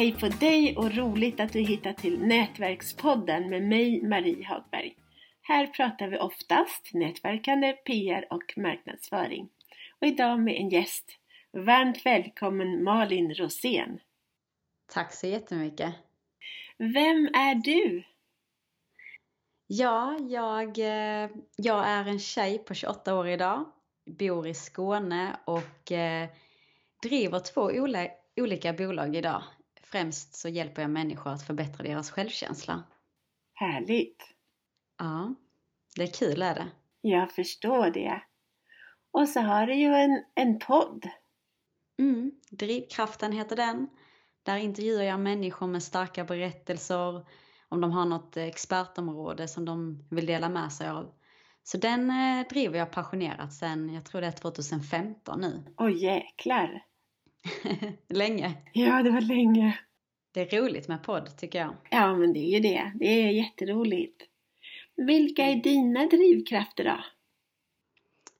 Hej på dig och roligt att du hittat till Nätverkspodden med mig Marie Hagberg. Här pratar vi oftast nätverkande, PR och marknadsföring. Och idag med en gäst. Varmt välkommen Malin Rosén. Tack så jättemycket. Vem är du? Ja, jag, eh, jag är en tjej på 28 år idag, bor i Skåne och eh, driver två olika bolag idag. Främst så hjälper jag människor att förbättra deras självkänsla. Härligt! Ja, det är kul är det. Jag förstår det. Och så har du ju en, en podd. Mm, Drivkraften heter den. Där intervjuar jag människor med starka berättelser om de har något expertområde som de vill dela med sig av. Så den eh, driver jag passionerat sen, jag tror det är 2015 nu. Åh oh, jäklar! länge. Ja, det var länge. Det är roligt med podd tycker jag. Ja, men det är ju det. Det är jätteroligt. Vilka är dina drivkrafter då?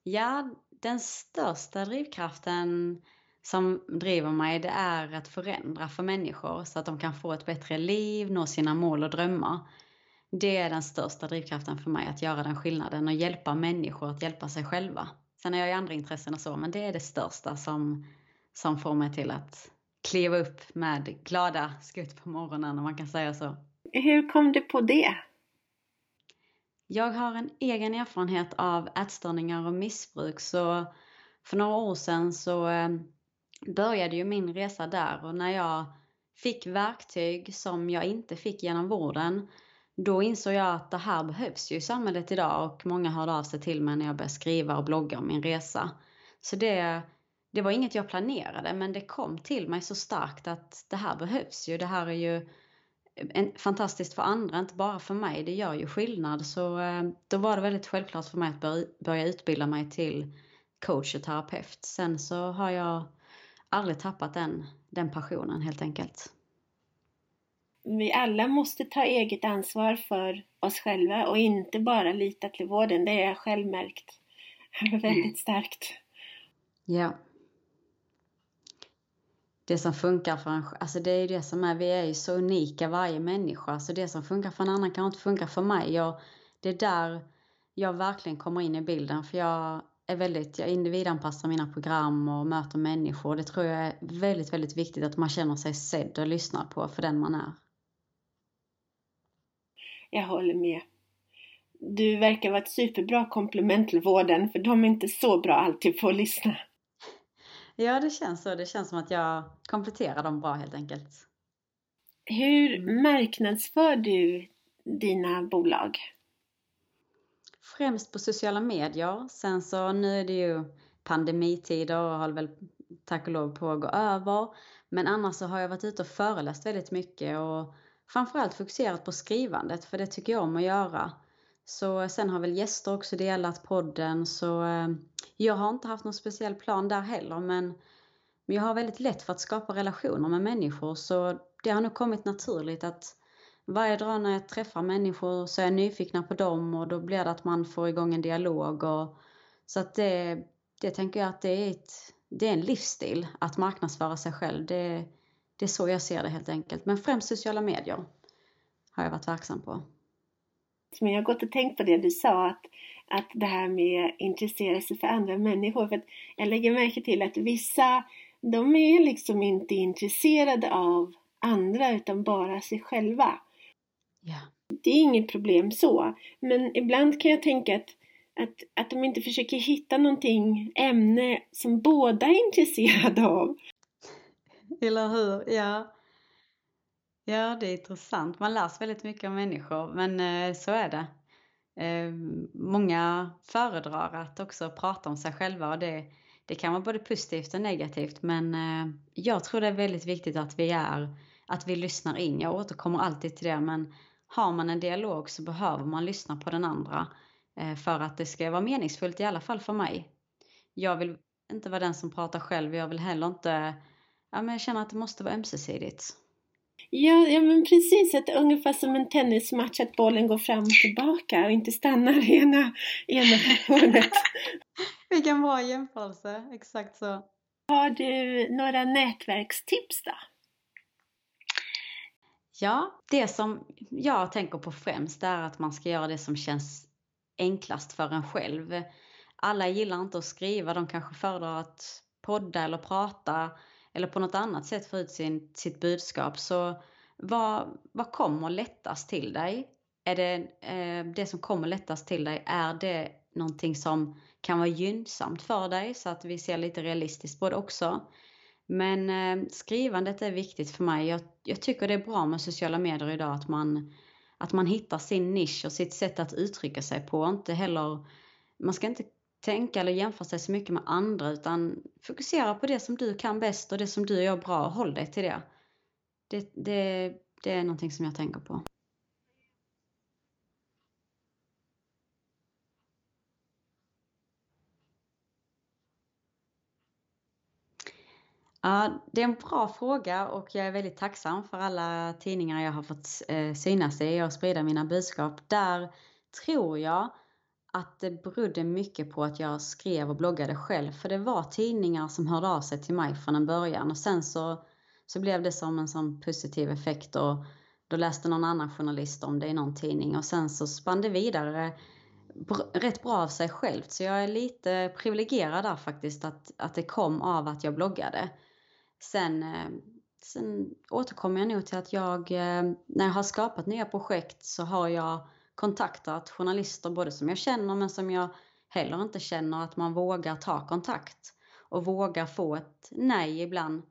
Ja, den största drivkraften som driver mig det är att förändra för människor så att de kan få ett bättre liv, nå sina mål och drömmar. Det är den största drivkraften för mig, att göra den skillnaden och hjälpa människor att hjälpa sig själva. Sen har jag ju andra intressen och så, men det är det största som, som får mig till att kliva upp med glada skutt på morgonen om man kan säga så. Hur kom du på det? Jag har en egen erfarenhet av ätstörningar och missbruk så för några år sedan så eh, började ju min resa där och när jag fick verktyg som jag inte fick genom vården då insåg jag att det här behövs ju i samhället idag och många hörde av sig till mig när jag började skriva och blogga om min resa. Så det, det var inget jag planerade men det kom till mig så starkt att det här behövs ju. Det här är ju en, fantastiskt för andra, inte bara för mig. Det gör ju skillnad. Så eh, då var det väldigt självklart för mig att börja, börja utbilda mig till coach och terapeut. Sen så har jag aldrig tappat den, den passionen helt enkelt. Vi alla måste ta eget ansvar för oss själva och inte bara lita till vården. Det har jag själv märkt väldigt mm. starkt. Ja. Det som funkar för en alltså det är ju det som är, vi är ju så unika varje människa. Så det som funkar för en annan kan inte funka för mig. Jag, det är där jag verkligen kommer in i bilden. För jag är väldigt, jag individanpassar mina program och möter människor. Det tror jag är väldigt, väldigt viktigt att man känner sig sedd och lyssnad på för den man är. Jag håller med. Du verkar vara ett superbra komplement till vården för de är inte så bra alltid på att lyssna. Ja, det känns så. Det känns som att jag kompletterar dem bra helt enkelt. Hur mm. marknadsför du dina bolag? främst på sociala medier. Sen så nu är det ju pandemitider och håller väl tack och lov på att gå över. Men annars så har jag varit ute och föreläst väldigt mycket och framförallt fokuserat på skrivandet för det tycker jag om att göra. Så sen har väl gäster också delat podden så eh, jag har inte haft någon speciell plan där heller men, men jag har väldigt lätt för att skapa relationer med människor så det har nog kommit naturligt att varje dag när jag träffar människor så är jag nyfikna på dem och då blir det att man får igång en dialog. Och, så att det, det tänker jag att det är, ett, det är en livsstil att marknadsföra sig själv. Det, det är så jag ser det helt enkelt. Men främst sociala medier har jag varit verksam på. Men jag har gått och tänkt på det du sa, att, att det här med att intressera sig för andra människor. För jag lägger märke till att vissa, de är liksom inte intresserade av andra utan bara sig själva. Yeah. Det är inget problem så. Men ibland kan jag tänka att, att, att de inte försöker hitta någonting, ämne som båda är intresserade av. Eller hur? Ja. Ja, det är intressant. Man lär sig väldigt mycket om människor, men eh, så är det. Ehm, många föredrar att också prata om sig själva och det, det kan vara både positivt och negativt, men eh, jag tror det är väldigt viktigt att vi är, att vi lyssnar in. Jag återkommer alltid till det, men har man en dialog så behöver man lyssna på den andra eh, för att det ska vara meningsfullt i alla fall för mig. Jag vill inte vara den som pratar själv, jag vill heller inte, ja men jag känner att det måste vara ömsesidigt. Ja, ja men precis, att ungefär som en tennismatch att bollen går fram och tillbaka och inte stannar i ena, ena hörnet. Vilken bra jämförelse, exakt så. Har du några nätverkstips då? Ja, det som jag tänker på främst är att man ska göra det som känns enklast för en själv. Alla gillar inte att skriva, de kanske föredrar att podda eller prata eller på något annat sätt få ut sin, sitt budskap. Så vad, vad kommer lättast till dig? Är det eh, det som kommer lättast till dig, är det någonting som kan vara gynnsamt för dig så att vi ser lite realistiskt på det också? Men eh, skrivandet är viktigt för mig. Jag, jag, tycker det är bra med sociala medier idag att man, att man hittar sin nisch och sitt sätt att uttrycka sig på. Inte heller, man ska inte tänka eller jämföra sig så mycket med andra utan fokusera på det som du kan bäst och det som du gör bra och håll dig till det. Det, det, det är någonting som jag tänker på. Ja, det är en bra fråga och jag är väldigt tacksam för alla tidningar jag har fått eh, synas i och sprida mina budskap. Där tror jag att det berodde mycket på att jag skrev och bloggade själv. För det var tidningar som hörde av sig till mig från en början och sen så, så blev det som en sån positiv effekt och då läste någon annan journalist om det i någon tidning och sen så spann det vidare rätt bra av sig självt. Så jag är lite privilegierad där faktiskt att, att det kom av att jag bloggade. Sen, eh, sen återkommer jag nog till att jag, eh, när jag har skapat nya projekt så har jag kontaktat journalister både som jag känner men som jag heller inte känner att man vågar ta kontakt och vågar få ett nej ibland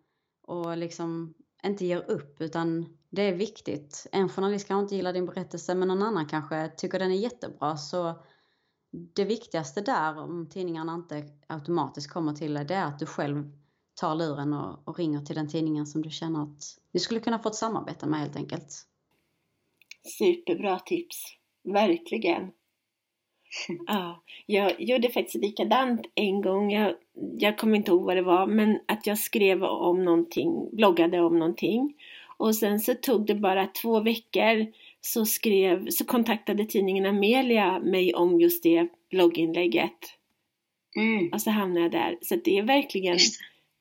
och liksom inte ger upp utan det är viktigt. En journalist kanske inte gillar din berättelse men någon annan kanske tycker den är jättebra så det viktigaste där om tidningarna inte automatiskt kommer till dig det är att du själv tar luren och, och ringer till den tidningen som du känner att du skulle kunna få ett samarbete med helt enkelt. Superbra tips, verkligen. Ja, jag gjorde faktiskt likadant en gång. Jag, jag kommer inte ihåg vad det var, men att jag skrev om någonting, bloggade om någonting. Och sen så tog det bara två veckor så, skrev, så kontaktade tidningen Amelia mig om just det blogginlägget. Mm. Och så hamnade jag där. Så det är verkligen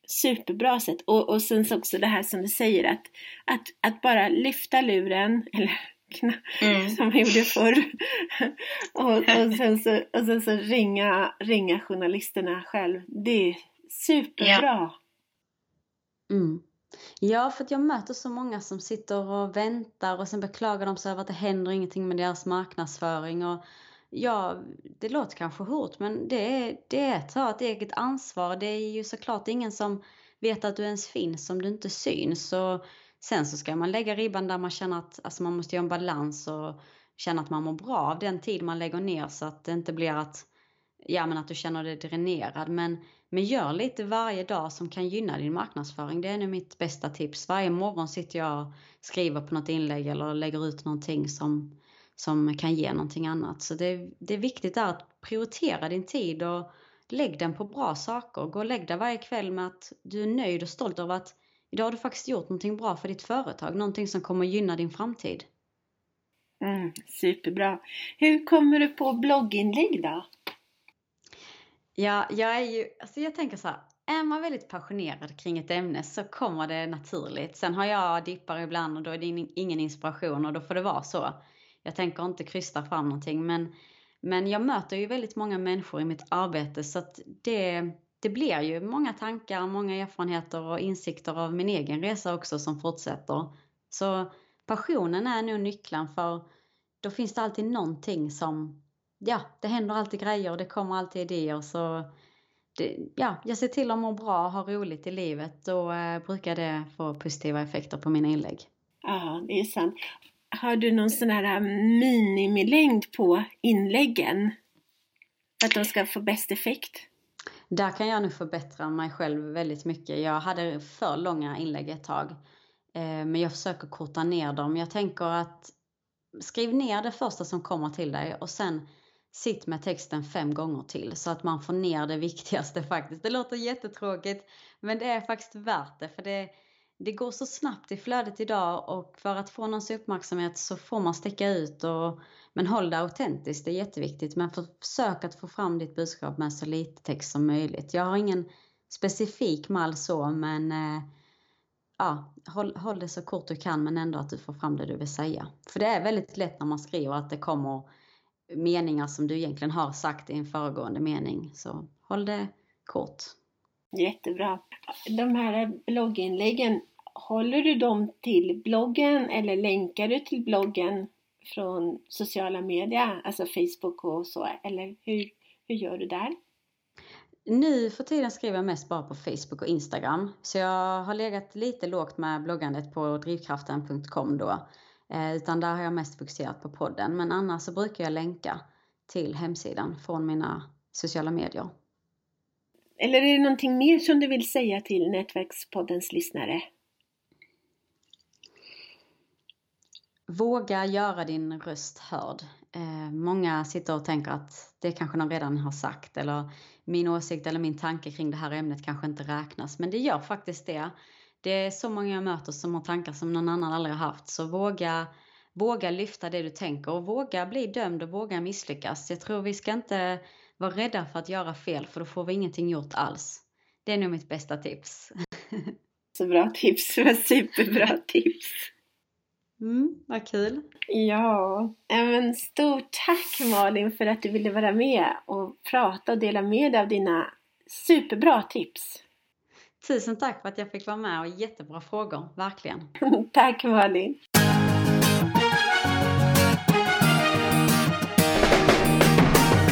superbra sätt. Och, och sen så också det här som du säger att, att, att bara lyfta luren, eller mm. som man gjorde förr. och, och, sen så, och sen så ringa, ringa journalisterna själv. Det är superbra. Ja. Mm. Ja, för att jag möter så många som sitter och väntar och sen beklagar de sig över att det händer ingenting med deras marknadsföring. Och ja, det låter kanske hårt men det är, det är att ta ett eget ansvar. Det är ju såklart ingen som vet att du ens finns om du inte syns. Och sen så ska man lägga ribban där man känner att alltså man måste göra en balans och känna att man mår bra av den tid man lägger ner så att det inte blir att, ja, men att du känner dig dränerad. Men, men gör lite varje dag som kan gynna din marknadsföring. Det är nog mitt bästa tips. Varje morgon sitter jag och skriver på något inlägg eller lägger ut någonting som som kan ge någonting annat. Så det, det är viktigt att prioritera din tid och lägg den på bra saker. Gå och lägg dig varje kväll med att du är nöjd och stolt över att idag har du faktiskt gjort någonting bra för ditt företag, någonting som kommer gynna din framtid. Mm, superbra. Hur kommer du på blogginlägg då? Ja, jag är ju, alltså jag tänker så här, är man väldigt passionerad kring ett ämne så kommer det naturligt. Sen har jag dippar ibland och då är det ingen inspiration och då får det vara så jag tänker inte krysta fram någonting men, men jag möter ju väldigt många människor i mitt arbete så att det, det blir ju många tankar, många erfarenheter och insikter av min egen resa också som fortsätter. Så passionen är nog nyckeln för då finns det alltid någonting som, ja, det händer alltid grejer och det kommer alltid idéer så det, ja, jag ser till att må bra och ha roligt i livet. Då eh, brukar det få positiva effekter på mina inlägg. Ja, det är sant. Har du någon sån här eh, minimilängd på inläggen? För att de ska få bäst effekt? Där kan jag nu förbättra mig själv väldigt mycket. Jag hade för långa inlägg ett tag. Eh, men jag försöker korta ner dem. Jag tänker att skriv ner det första som kommer till dig och sen sitt med texten fem gånger till så att man får ner det viktigaste faktiskt. Det låter jättetråkigt men det är faktiskt värt det för det, det går så snabbt i flödet idag och för att få någons uppmärksamhet så får man sticka ut. Och, men håll det autentiskt, det är jätteviktigt. Men försök att få fram ditt budskap med så lite text som möjligt. Jag har ingen specifik mall så, men eh, ja, håll, håll det så kort du kan men ändå att du får fram det du vill säga. För det är väldigt lätt när man skriver att det kommer meningar som du egentligen har sagt i en föregående mening. Så håll det kort. Jättebra. De här blogginläggen, håller du dem till bloggen eller länkar du till bloggen från sociala medier, alltså Facebook och så, eller hur, hur gör du där? Nu för tiden skriver jag mest bara på Facebook och Instagram. Så jag har legat lite lågt med bloggandet på drivkraften.com då. Eh, utan där har jag mest fokuserat på podden. Men annars så brukar jag länka till hemsidan från mina sociala medier. Eller är det någonting mer som du vill säga till Nätverkspoddens lyssnare? Våga göra din röst hörd. Eh, många sitter och tänker att det kanske någon redan har sagt eller min åsikt eller min tanke kring det här ämnet kanske inte räknas. Men det gör faktiskt det. Det är så många jag möter som har tankar som någon annan aldrig har haft. Så våga, våga lyfta det du tänker och våga bli dömd och våga misslyckas. Jag tror vi ska inte vara rädda för att göra fel för då får vi ingenting gjort alls. Det är nog mitt bästa tips. Så bra tips, superbra tips. Mm, vad kul! Ja, men stort tack Malin för att du ville vara med och prata och dela med dig av dina superbra tips. Tusen tack för att jag fick vara med och jättebra frågor, verkligen. tack Malin!